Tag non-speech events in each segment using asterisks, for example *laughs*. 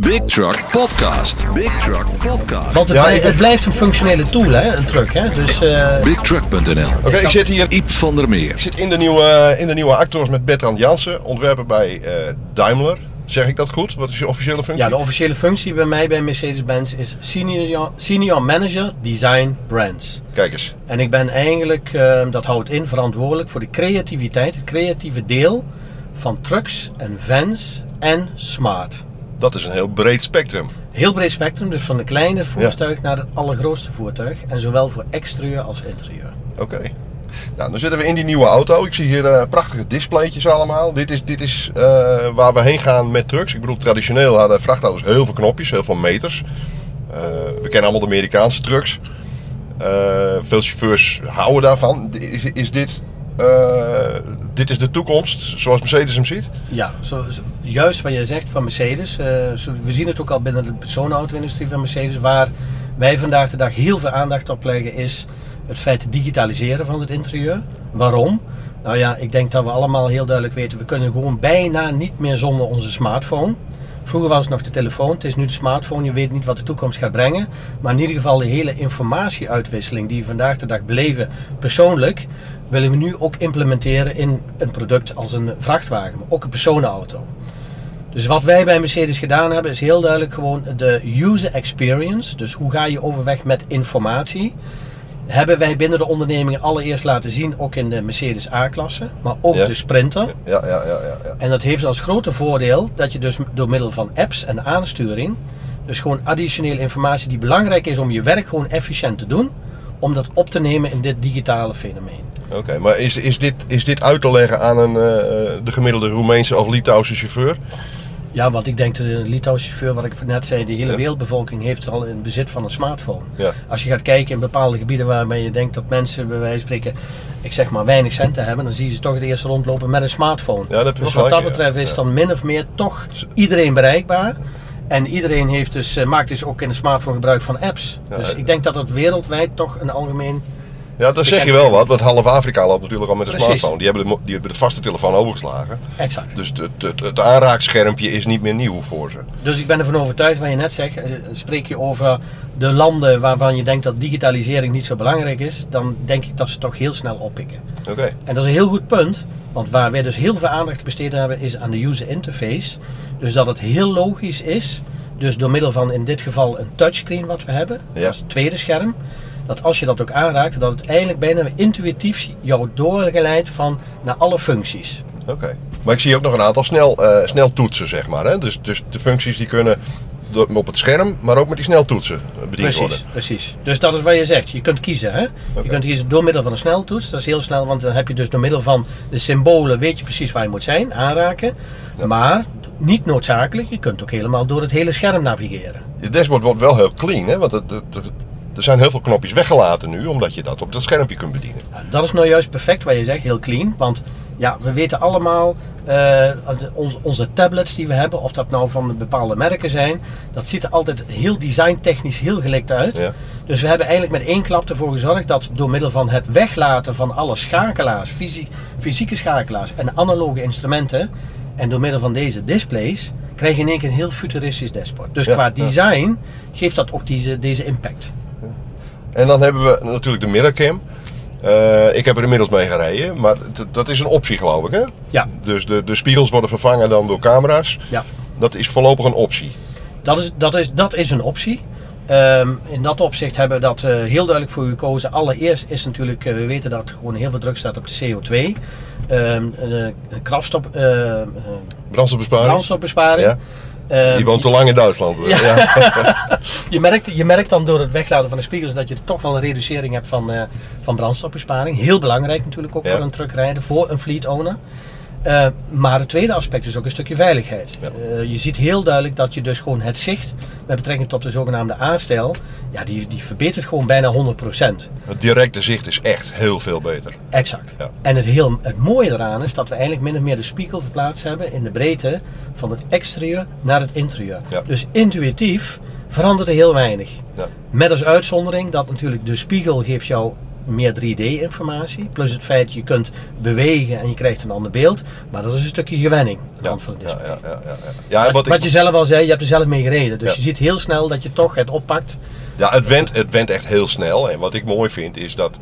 Big Truck Podcast. Big Truck Podcast. Want het, Ja, blij- ik- het blijft een functionele tool, hè, een truck. Hè? Dus eh, BigTruck.nl. Oké, ik zit hier Iep van der ik Meer. zit in de nieuwe, in de nieuwe Actors met Bertrand Jansen, ontwerper bij eh, Daimler. Zeg ik dat goed? Wat is je officiële functie? ja, de officiële functie bij mij bij Mercedes-Benz is senior, senior Manager Design Brands. Kijk eens. En ik ben eigenlijk, eh, dat houdt in, verantwoordelijk voor de creativiteit, het creatieve deel van trucks en vans en smart. Dat is een heel breed spectrum. Heel breed spectrum, dus van de kleine voertuig naar het allergrootste voertuig. En zowel voor exterieur als interieur. Oké. Nou, dan zitten we in die nieuwe auto. Ik zie hier eh, prachtige displaytjes allemaal. Dit is, dit is eh, waar we heen gaan met trucks. Ik bedoel, traditioneel hadden vrachtauto's heel veel knopjes, heel veel meters. Eh, we kennen allemaal de Amerikaanse trucks. Veel chauffeurs houden daarvan. Is, is dit, dit is de toekomst zoals Mercedes hem ziet? Ja, zo, juist wat je zegt van Mercedes. eh, we zien het ook al binnen de personenauto-industrie van Mercedes. Waar wij vandaag de dag heel veel aandacht op leggen is het feit digitaliseren van het interieur. Waarom? Nou ja, ik denk dat we allemaal heel duidelijk weten. We kunnen gewoon bijna niet meer zonder onze smartphone. Vroeger was het nog de telefoon, het is nu de smartphone. Je weet niet wat de toekomst gaat brengen. Maar in ieder geval de hele informatieuitwisseling die we vandaag de dag beleven persoonlijk, willen we nu ook implementeren in een product als een vrachtwagen, maar ook een personenauto. Dus wat wij bij Mercedes gedaan hebben, is heel duidelijk gewoon de user experience. Dus hoe ga je overweg met informatie? Hebben wij binnen de onderneming allereerst laten zien, ook in de Mercedes A-klasse, maar ook Ja. de Sprinter. Ja, ja, ja, ja. ja. En dat heeft als grote voordeel dat je dus door middel van apps en aansturing, dus gewoon additionele informatie die belangrijk is om je werk gewoon efficiënt te doen, om dat op te nemen in dit digitale fenomeen. Oké, maar is, is, dit, is dit uit te leggen aan een, eh, de gemiddelde Roemeense of Litouwse chauffeur? Ja, want ik denk dat de Litouwse chauffeur, wat ik net zei, de hele Ja. wereldbevolking heeft al in bezit van een smartphone. Ja. Als je gaat kijken in bepaalde gebieden waarbij je denkt dat mensen bij wijze van spreken, ik zeg maar weinig centen hebben, dan zie je ze toch het eerst rondlopen met een smartphone. Ja, dat dus wat dat betreft is dan min of meer toch iedereen bereikbaar. En iedereen heeft dus, eh, maakt dus ook in de smartphone gebruik van apps. Dus eh, ik denk dat het wereldwijd toch een algemeen... Ja, dan zeg je wel wat, want half Afrika loopt natuurlijk al met een Precies. smartphone. Die hebben, de, die hebben de vaste telefoon overgeslagen. Exact. Dus het, het, het aanraakschermpje is niet meer nieuw voor ze. Dus ik ben ervan overtuigd, wat je net zegt, eh, spreek je over de landen waarvan je denkt dat digitalisering niet zo belangrijk is, dan denk ik dat ze toch heel snel oppikken. Oké, En dat is een heel goed punt, want waar wij dus heel veel aandacht besteed hebben is aan de user interface. Dus dat het heel logisch is, dus door middel van in dit geval een touchscreen wat we hebben, Ja. als tweede scherm, dat als je dat ook aanraakt, dat het eigenlijk bijna intuïtief jou doorgeleidt van naar alle functies. oké. Maar ik zie ook nog een aantal snel, eh, sneltoetsen, zeg maar. Hè? Dus, dus de functies die kunnen op het scherm, maar ook met die sneltoetsen bediend Precies, worden. precies. Dus dat is wat je zegt. Je kunt kiezen. Hè? Je kunt kiezen door middel van een sneltoets. Dat is heel snel, want dan heb je dus door middel van de symbolen weet je precies waar je moet zijn, aanraken. Maar niet noodzakelijk. Je kunt ook helemaal door het hele scherm navigeren. Je dashboard wordt wel heel clean, hè? want het, het- het- er zijn heel veel knopjes weggelaten nu, omdat je dat op dat schermpje kunt bedienen. Dat is nou juist perfect wat je zegt, heel clean. Want ja, we weten allemaal, eh, onze, onze tablets die we hebben, of dat nou van bepaalde merken zijn, dat ziet er altijd heel designtechnisch heel gelikt uit. Ja. Dus we hebben eigenlijk met één klap ervoor gezorgd dat door middel van het weglaten van alle schakelaars, fysie- fysieke schakelaars en analoge instrumenten, en door middel van deze displays, krijg je in één keer een heel futuristisch dashboard. Dus Ja, qua ja. design geeft dat ook deze, deze impact. En dan hebben we natuurlijk de mirrorcam. Eh, ik heb er inmiddels mee gereden, maar dat is een optie geloof ik hè? Ja, Dus de, de spiegels worden vervangen dan door camera's. ja. Dat is voorlopig een optie. Dat is, dat is, dat is een optie. Ehm, in dat opzicht hebben we dat eh, heel duidelijk voor gekozen. Allereerst is natuurlijk, eh, we weten dat er gewoon heel veel druk staat op de CO2. Ehm de eh, eh, Brandstofbesparing. brandstofbesparing. Ja. Ehm, Die woont te lang in Duitsland. Ja. Ja. *laughs* je, merkt, je merkt dan door het weglaten van de spiegels dat je toch wel een reducering hebt van, eh, van brandstofbesparing. Heel belangrijk natuurlijk ook Ja. voor een truckrijder, voor een fleet owner. Eh, maar het tweede aspect is ook een stukje veiligheid. Ja. Eh, je ziet heel duidelijk dat je dus gewoon het zicht met betrekking tot de zogenaamde aanstel, ja, die, die verbetert gewoon bijna 100%. Het directe zicht is echt heel veel beter. Exact. Ja. En het, heel, het mooie eraan is dat we eigenlijk min of meer de spiegel verplaatst hebben in de breedte van het exterieur naar het interieur. Ja. Dus intuïtief verandert er heel weinig. Ja. Met als uitzondering dat natuurlijk de spiegel geeft jou meer 3D-informatie. Plus het feit je kunt bewegen en je krijgt een ander beeld. Maar dat is een stukje gewenning Ja, van het display. ja, ja, ja, ja. ja wat, wat ik, je zelf al zei, je hebt er zelf mee gereden. Dus Ja. je ziet heel snel dat je toch het oppakt. Ja, het went, het went echt heel snel. En wat ik mooi vind is dat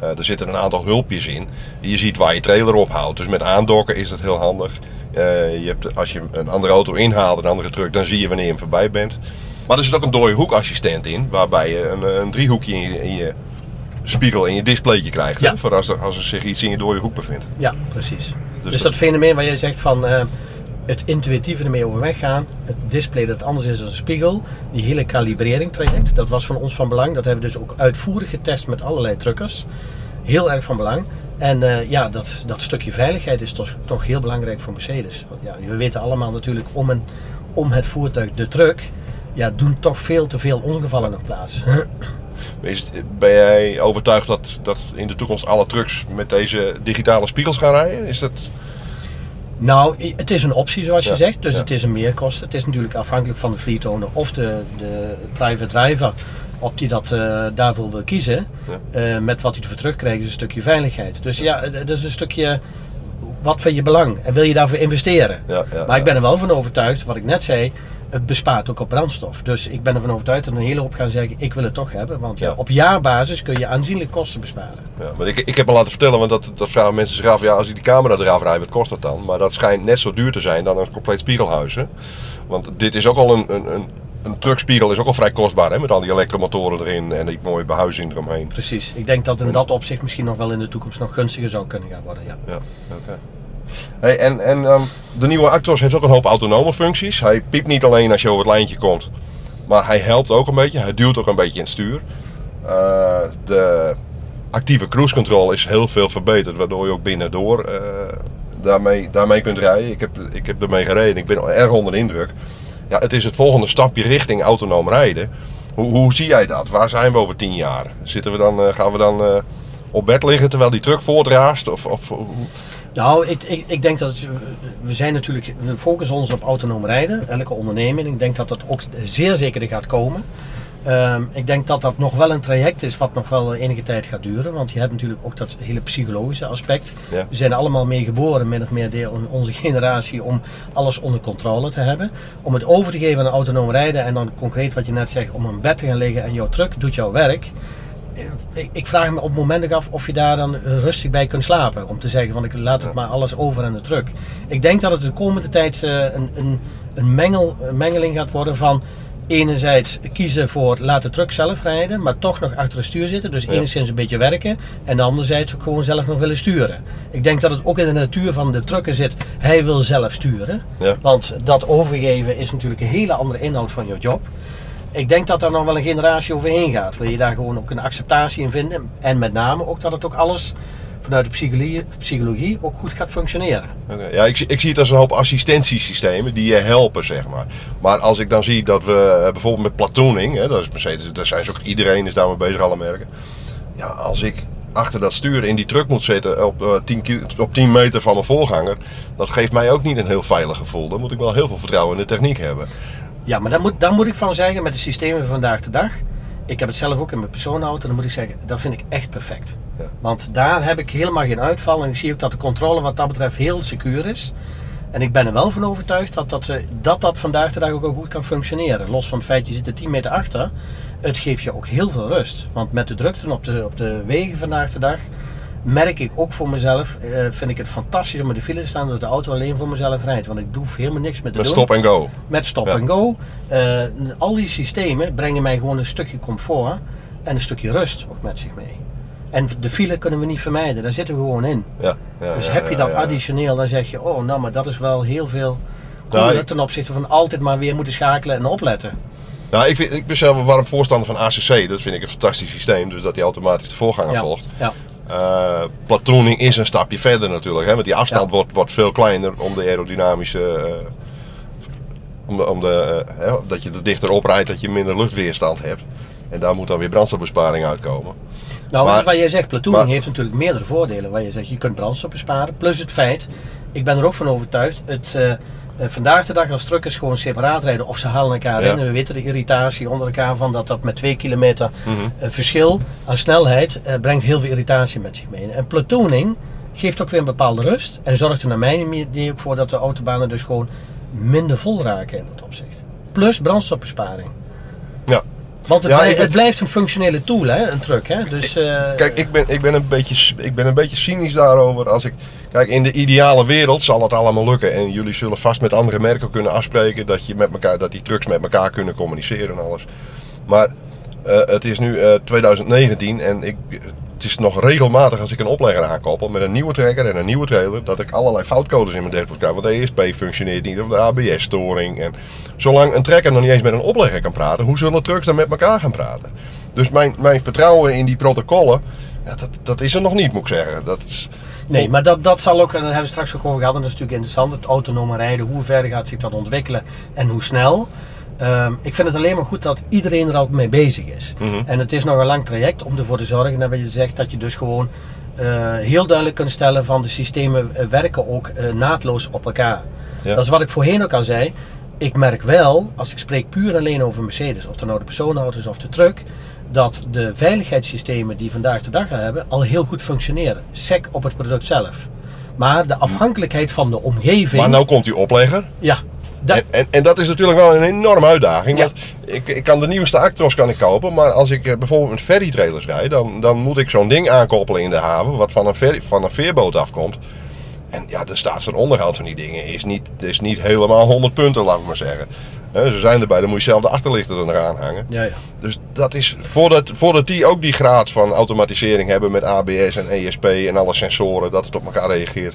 eh, er zitten een aantal hulpjes in. Je ziet waar je trailer ophoudt. Dus met aandokken is dat heel handig. Eh, je hebt, als je een andere auto inhaalt, een andere truck, dan zie je wanneer je hem voorbij bent. Maar er zit ook een dode hoekassistent in, waarbij je een, een driehoekje in je, in je spiegel in je displaytje krijgt. hè, voor als er, als er zich iets in je dode hoek bevindt. Ja, precies. Dus, dat- dat fenomeen waar jij zegt van eh, het intuïtieve ermee overweg gaan. Het display dat anders is dan een spiegel. Die hele kalibrering traject. Dat was van ons van belang. Dat hebben we dus ook uitvoerig getest met allerlei truckers. Heel erg van belang. En eh, ja, dat, dat stukje veiligheid is toch, toch heel belangrijk voor Mercedes. Want ja, we weten allemaal natuurlijk om, een, om het voertuig, de truck, ja, doen toch veel te veel ongevallen nog plaats. *clears throat* Is, ben jij overtuigd dat, dat in de toekomst alle trucks met deze digitale spiegels gaan rijden? Is dat... Nou, het is een optie zoals je Ja, zegt. Dus ja. het is een meerkosten. Het is natuurlijk afhankelijk van de fleet owner of de, de private driver. Op die dat eh, daarvoor wil kiezen. Eh, met wat hij ervoor terugkrijgt is een stukje veiligheid. Dus ja, het, het is een stukje... Wat vind je belang? En wil je daarvoor investeren? Ja, ja, maar ik ja. ben er wel van overtuigd, wat ik net zei... Het bespaart ook op brandstof. Dus ik ben ervan overtuigd dat een hele hoop gaan zeggen... Ik wil het toch hebben. Want ja, op jaarbasis kun je aanzienlijk kosten besparen. Ja, maar ik, ik heb me laten vertellen, want dat, dat vragen mensen zich af. Ja, als ik die camera eraf rijd, wat kost dat dan? Maar dat schijnt net zo duur te zijn dan een compleet spiegelhuis. Hè? Want dit is ook al een, een, een, een truckspiegel is ook al vrij kostbaar. Hè? Met al die elektromotoren erin en die mooie behuizing eromheen. Precies. Ik denk dat in dat opzicht misschien nog wel in de toekomst nog gunstiger zou kunnen gaan worden. Ja. Ja, oké. En en ehm, de nieuwe Actros heeft ook een hoop autonome functies. Hij piept niet alleen als je over het lijntje komt, maar hij helpt ook een beetje. Hij duwt ook een beetje in het stuur. Eh, de actieve cruise control is heel veel verbeterd, waardoor je ook binnendoor eh daarmee, daarmee kunt rijden. Ik heb, ik heb ermee gereden, ik ben erg onder de indruk. Ja, het is het volgende stapje richting autonoom rijden. Hoe, hoe zie jij dat? Waar zijn we over tien jaar? Zitten we dan, eh, gaan we dan op bed liggen terwijl die truck voortraast? Of, of, Nou, ik, ik, ik denk dat we zijn natuurlijk, we focussen ons op autonoom rijden, elke onderneming. Ik denk dat dat ook zeer zeker er gaat komen. Ehm, ik denk dat dat nog wel een traject is wat nog wel enige tijd gaat duren. Want je hebt natuurlijk ook dat hele psychologische aspect. Ja. We zijn allemaal mee geboren, min of meer deel in onze *laughs* generatie, om alles onder controle te hebben. Om het over te geven aan autonoom rijden en dan concreet wat je net zegt, om een bed te gaan liggen en jouw truck doet jouw werk. Eh, Ik, vraag me op momenten af of je daar dan rustig bij kunt slapen. Om te zeggen van ik laat het maar alles over aan de truck. Ik denk dat het de komende tijd eh, een, een, een, mengel, een mengeling gaat worden van enerzijds kiezen voor laat de truck zelf rijden, maar toch nog achter het stuur zitten. Dus Ja. enigszins een beetje werken. En anderzijds ook gewoon zelf nog willen sturen. Ik denk dat het ook in de natuur van de trucker zit. Hij wil zelf sturen. Ja. Want dat overgeven is natuurlijk een hele andere inhoud van jouw job. Ik denk dat daar nog wel een generatie overheen gaat. Wil je daar gewoon ook een acceptatie in vinden. En met name ook dat het ook alles vanuit de psychologie, psychologie ook goed gaat functioneren. Ja, ik, zie- ik zie het als een hoop assistentiesystemen die je helpen, zeg maar. Maar als ik dan zie dat we eh, bijvoorbeeld met platooning, hè, dat is Mercedes, daar zijn ze ook, iedereen is daarmee bezig, alle merken. Ja, als ik achter dat stuur in die truck moet zitten op, eh 10, ki- op 10 meter van mijn voorganger, dat geeft mij ook niet een heel veilig gevoel. Dan moet ik wel heel veel vertrouwen in de techniek hebben. Ja, maar daar moet, daar moet ik van zeggen met de systemen van vandaag de dag. Ik heb het zelf ook in mijn persoonauto. Dan moet ik zeggen, dat vind ik echt perfect. Ja. Want daar heb ik helemaal geen uitval. En ik zie ook dat de controle wat dat betreft heel secuur is. En ik ben er wel van overtuigd dat dat, eh, dat, dat vandaag de dag ook wel goed kan functioneren. Los van het feit, je zit er 10 meter achter. Het geeft je ook heel veel rust. Want met de drukte op de, op de wegen vandaag de dag merk ik ook voor mezelf, eh, vind ik het fantastisch om in de file te staan dat de auto alleen voor mezelf rijdt. Want ik doe helemaal niks met de Met stop en go. Met stop Ja. en go. Eh, al die systemen brengen mij gewoon een stukje comfort en een stukje rust ook met zich mee. En de file kunnen we niet vermijden, daar zitten we gewoon in. Ja, ja, dus heb je dat additioneel, dan zeg je, oh nou, maar dat is wel heel veel cooler Nou, ik- ten opzichte van altijd maar weer moeten schakelen en opletten. Nou, ik, vind, ik ben zelf een warm voorstander van ACC. Dat vind ik een fantastisch systeem. Dus dat die automatisch de voorganger Ja, volgt. ja. Platooning is een stapje verder natuurlijk. Hè? Want die afstand Ja. wordt, wordt veel kleiner om de aerodynamische... eh, om de, om de, eh, hè, dat je er dichter op rijdt, dat je minder luchtweerstand hebt. En daar moet dan weer brandstofbesparing uitkomen. Nou, Maar- wat jij zegt, platooning heeft natuurlijk meerdere voordelen. Waar je zegt, je kunt brandstof besparen. Plus het feit, ik ben er ook van overtuigd, het, eh, vandaag de dag als truckers gewoon separaat rijden of ze halen elkaar Ja. in. En we weten de irritatie onder elkaar van dat dat met 2 kilometer Mhm. eh, verschil aan snelheid eh, brengt heel veel irritatie met zich mee. En platooning geeft ook weer een bepaalde rust en zorgt er naar mijn idee ook voor dat de autobanen dus gewoon minder vol raken in het opzicht. Plus brandstofbesparing. Ja. Want het, Ja, blij- ik ben- het blijft een functionele tool, hè, een truck. Hè? Dus, eh, Kijk, ik ben, ik, ben een beetje, ik ben een beetje cynisch daarover. Als ik, kijk, in de ideale wereld zal het allemaal lukken. En jullie zullen vast met andere merken kunnen afspreken dat, je met elkaar, dat die trucks met elkaar kunnen communiceren en alles. Maar eh, het is nu eh, 2019 en ik, het is nog regelmatig als ik een oplegger aankoppel met een nieuwe trekker en een nieuwe trailer, dat ik allerlei foutcodes in mijn dashboard krijg. Want de ESP functioneert niet of de ABS-storing. En zolang een trekker nog niet eens met een oplegger kan praten, hoe zullen trucks dan met elkaar gaan praten? Dus mijn, mijn vertrouwen in die protocollen, ja, dat, dat is er nog niet, moet ik zeggen. Dat is, Nee, maar dat, dat zal ook, en daar hebben we straks ook over gehad, en dat is natuurlijk interessant, het autonome rijden, hoe ver gaat zich dat ontwikkelen en hoe snel. Ehm, ik vind het alleen maar goed dat iedereen er ook mee bezig is. Mhm. En het is nog een lang traject om ervoor te zorgen dat je zegt dat je dus gewoon eh, heel duidelijk kunt stellen van de systemen eh, werken ook eh, naadloos op elkaar. Ja. Dat is wat ik voorheen ook al zei. Ik merk wel, als ik spreek puur alleen over Mercedes, of het nou de personenauto is of de truck, dat de veiligheidssystemen die vandaag de dag hebben al heel goed functioneren. Sec op het product zelf. Maar de afhankelijkheid van de omgeving. maar nou komt die oplegger. Ja, dat, En, en, en dat is natuurlijk wel een enorme uitdaging. Ja. Want ik, ik kan de nieuwste Actros kan ik kopen, maar als ik eh, bijvoorbeeld met ferrytrailers rijd, dan, dan moet ik zo'n ding aankoppelen in de haven, wat van een, ferry, van een veerboot afkomt. En ja, de onderhoud van die dingen is niet, is niet helemaal 100 punten, laat ik maar zeggen. Ze zijn erbij, dan moet je zelf de achterlichten er nog aan hangen. ja, ja. Dus dat is, voordat, voordat die ook die graad van automatisering hebben met ABS en ESP en alle sensoren, dat het op elkaar reageert.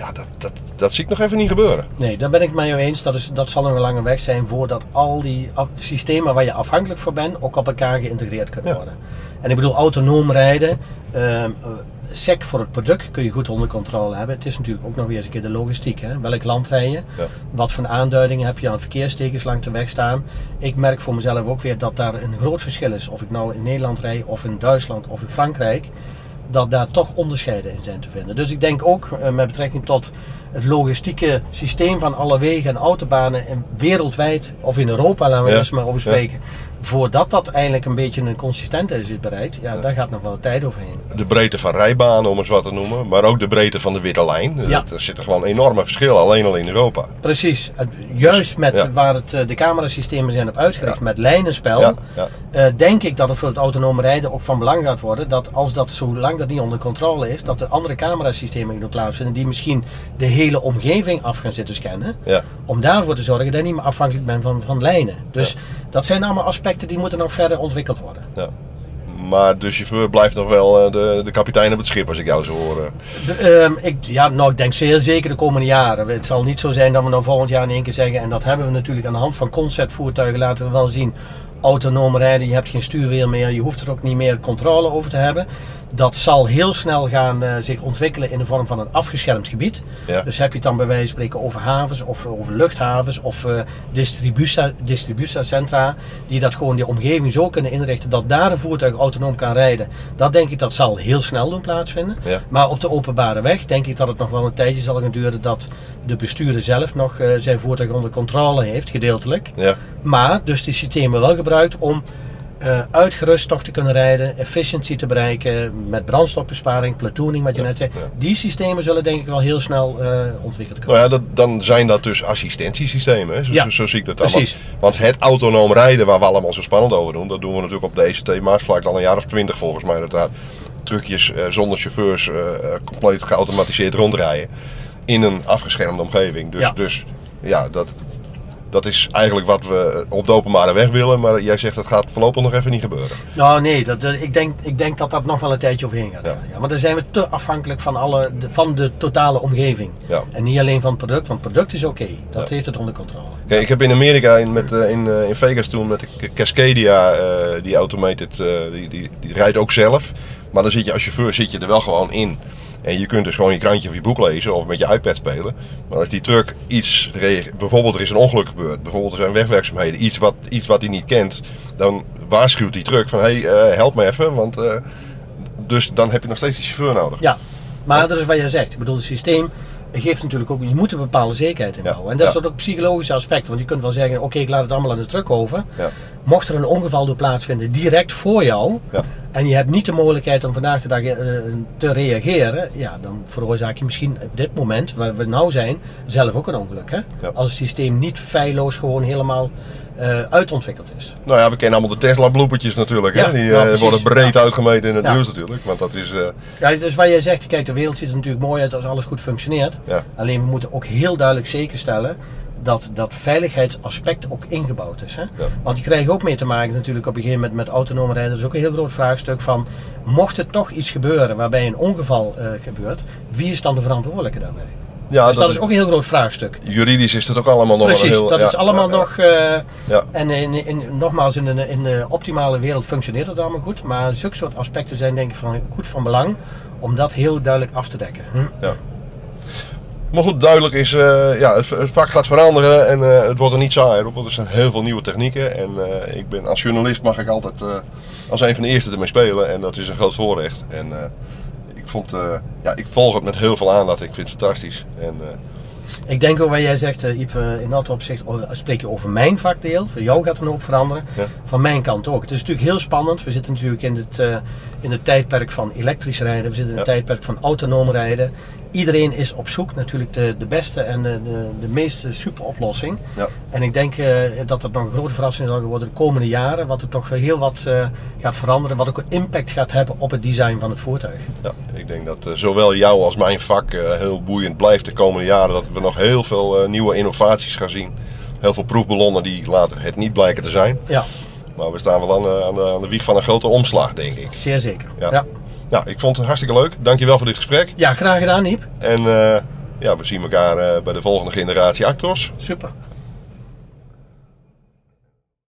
Ja, dat, dat, dat zie ik nog even niet gebeuren. Nee, daar ben ik jou eens. Dat, is, dat zal nog een lange weg zijn voordat al die systemen waar je afhankelijk voor bent ook op elkaar geïntegreerd kunnen Ja. worden. En ik bedoel, autonoom rijden, ehm, eh, sec voor het product kun je goed onder controle hebben. Het is natuurlijk ook nog weer eens een keer de logistiek. Hè? Welk land rij je? Ja. Wat voor aanduidingen heb je aan verkeerstekens langs de weg staan? Ik merk voor mezelf ook weer dat daar een groot verschil is. Of ik nou in Nederland rij, of in Duitsland, of in Frankrijk. Dat daar toch onderscheiden in zijn te vinden. Dus ik denk ook eh, met betrekking tot het logistieke systeem van alle wegen en autobanen en wereldwijd, of in Europa, laten we Ja. eens maar over Ja. spreken. Voordat dat eindelijk een beetje een consistente is bereikt, ja, daar gaat nog wel tijd overheen. de breedte van rijbanen, om eens wat te noemen. Maar ook de breedte van de witte lijn. Ja. Er zitten gewoon enorme verschillen, alleen al in Europa. Precies. Juist met ja. waar het, eh, de camerasystemen zijn op uitgericht, met lijnenspel, eh, denk ik dat het voor het autonome rijden ook van belang gaat worden. Dat als dat zolang dat niet onder controle is, dat er andere camerasystemen kunnen plaatsvinden die misschien de hele omgeving af gaan zitten scannen. Ja. Om daarvoor te zorgen dat je niet meer afhankelijk bent van, van lijnen. Dus dat zijn allemaal aspecten die moeten nog verder ontwikkeld worden. ja. Maar de chauffeur blijft nog wel eh, de, de kapitein op het schip, als ik jou zo hoor. eh. De, ehm, ik, ja, nou, ik denk zeer zeker de komende jaren. Het zal niet zo zijn dat we nou volgend jaar in één keer zeggen. En dat hebben we natuurlijk aan de hand van conceptvoertuigen laten we wel zien. Autonoom rijden, je hebt geen stuurwiel meer, je hoeft er ook niet meer controle over te hebben. Dat zal heel snel gaan eh, zich ontwikkelen in de vorm van een afgeschermd gebied. Ja. Dus heb je het dan bij wijze van spreken over havens of over luchthavens of eh distributie- distributiecentra. Die dat gewoon die omgeving zo kunnen inrichten dat daar een voertuig autonoom kan rijden. Dat denk ik dat zal heel snel doen plaatsvinden. Ja. Maar op de openbare weg denk ik dat het nog wel een tijdje zal gaan duren dat de bestuurder zelf nog eh, zijn voertuig onder controle heeft, gedeeltelijk. Ja. Maar dus die systemen wel gebruikt om eh, uitgerust toch te kunnen rijden, efficiëntie te bereiken met brandstofbesparing, platooning, wat je Ja, net zei. ja. Die systemen zullen denk ik wel heel snel eh, ontwikkeld kunnen Nou ja, dat, dan zijn dat dus assistentiesystemen. Hè? Zo, Ja, zo, zo zie ik dat dan. precies. Want, want het autonoom rijden, waar we allemaal zo spannend over doen, dat doen we natuurlijk op de ECT Maasvlakte al een jaar of twintig volgens mij. Daar trucjes eh, zonder chauffeurs compleet geautomatiseerd rondrijden. In een afgeschermde omgeving. Dus Ja. ja, dus, ja dat, dat is eigenlijk wat we op de openbare weg willen. Maar jij zegt dat gaat voorlopig nog even niet gebeuren. Nou nee, dat, dat- ik, denk, ik denk dat dat nog wel een tijdje overheen gaat. Ja. Ja. Maar dan zijn we te afhankelijk van, alle, de, van de totale omgeving. Ja. En niet alleen van het product, want het product is oké. Dat Ja. heeft het onder controle. Kijk, ik heb in Amerika in, met, eh, in, eh, in Vegas toen met de Cascadia, eh, die automated, eh, die, die, die rijdt ook zelf. Maar dan zit je als chauffeur zit je er wel gewoon in. En je kunt dus gewoon je krantje of je boek lezen of met je iPad spelen. Maar als die truck iets, bijvoorbeeld er is een ongeluk gebeurd, bijvoorbeeld er zijn wegwerkzaamheden, iets wat, iets wat hij niet kent, dan waarschuwt die truck van hé, hey, eh, help me even, want dus dan heb je nog steeds die chauffeur nodig. Ja, maar dat is wat je zegt. Ik bedoel, het systeem geeft natuurlijk ook, je moet een bepaalde zekerheid inbouwen. En dat is ook psychologische aspect. Want je kunt wel zeggen, oké, ik laat het allemaal aan de truck over. Ja. Mocht er een ongeval door plaatsvinden, direct voor jou. En je hebt niet de mogelijkheid om vandaag de dag eh, te reageren. Ja, dan veroorzaak je misschien op dit moment, waar we nou zijn, zelf ook een ongeluk. Hè? Ja. Als het systeem niet feilloos gewoon helemaal eh, uitontwikkeld is. Nou ja, we kennen allemaal de Tesla bloepertjes natuurlijk. Ja, hè? Die nou, eh, worden breed Ja. uitgemeten in het nieuws natuurlijk. Want dat is... Ja, dus wat jij zegt, kijk, de wereld ziet er natuurlijk mooi uit als alles goed functioneert. Alleen we moeten ook heel duidelijk zekerstellen dat dat veiligheidsaspect ook ingebouwd is. Hè? Want die krijgen ook mee te maken natuurlijk op een gegeven moment met autonome rijden. Dat is ook een heel groot vraagstuk van, mocht er toch iets gebeuren waarbij een ongeval eh, gebeurt, wie is dan de verantwoordelijke daarbij? Ja, dus dat, is ook een heel groot vraagstuk. Juridisch is het ook allemaal nog Precies, heel... dat ja, is allemaal ja, nog... eh, Ja. En in, in, nogmaals, in de, in de optimale wereld functioneert het allemaal goed. Maar zulke soort aspecten zijn denk ik van, goed van belang om dat heel duidelijk af te dekken. Hm? Ja. Maar goed, duidelijk is, eh, ja, het, het vak gaat veranderen en eh, het wordt er niet saaier op. want Er zijn heel veel nieuwe technieken. En eh, ik ben, als journalist mag ik altijd als een van de eerste ermee spelen. En dat is een groot voorrecht. En ik, vond, ja, ik volg het met heel veel aandacht. Ik vind het fantastisch. En, Ik denk ook wat jij zegt, Iep, in dat opzicht oh, spreek je over mijn vakdeel. Voor jou gaat er een hoop veranderen. Ja. Van mijn kant ook. Het is natuurlijk heel spannend. We zitten natuurlijk in het, in het tijdperk van elektrisch rijden. We zitten in het Ja. tijdperk van autonoom rijden. Iedereen is op zoek natuurlijk de, de beste en de, de, de meest super oplossing. ja. En ik denk eh, dat het nog een grote verrassing zal worden de komende jaren. Wat er toch heel wat eh, gaat veranderen. Wat ook een impact gaat hebben op het design van het voertuig. Ja, ik denk dat eh, zowel jou als mijn vak eh, heel boeiend blijft de komende jaren. Dat we nog heel veel eh, nieuwe innovaties gaan zien. Heel veel proefballonnen die later het niet blijken te zijn. Ja, Maar we staan wel aan de, aan de, aan de wieg van een grote omslag, denk ik. zeer zeker. Ja. Ja, Nou, ik vond het hartstikke leuk. Dankjewel voor dit gesprek. ja graag gedaan Iep. En eh, ja, we zien elkaar eh, bij de volgende generatie Actros. Super.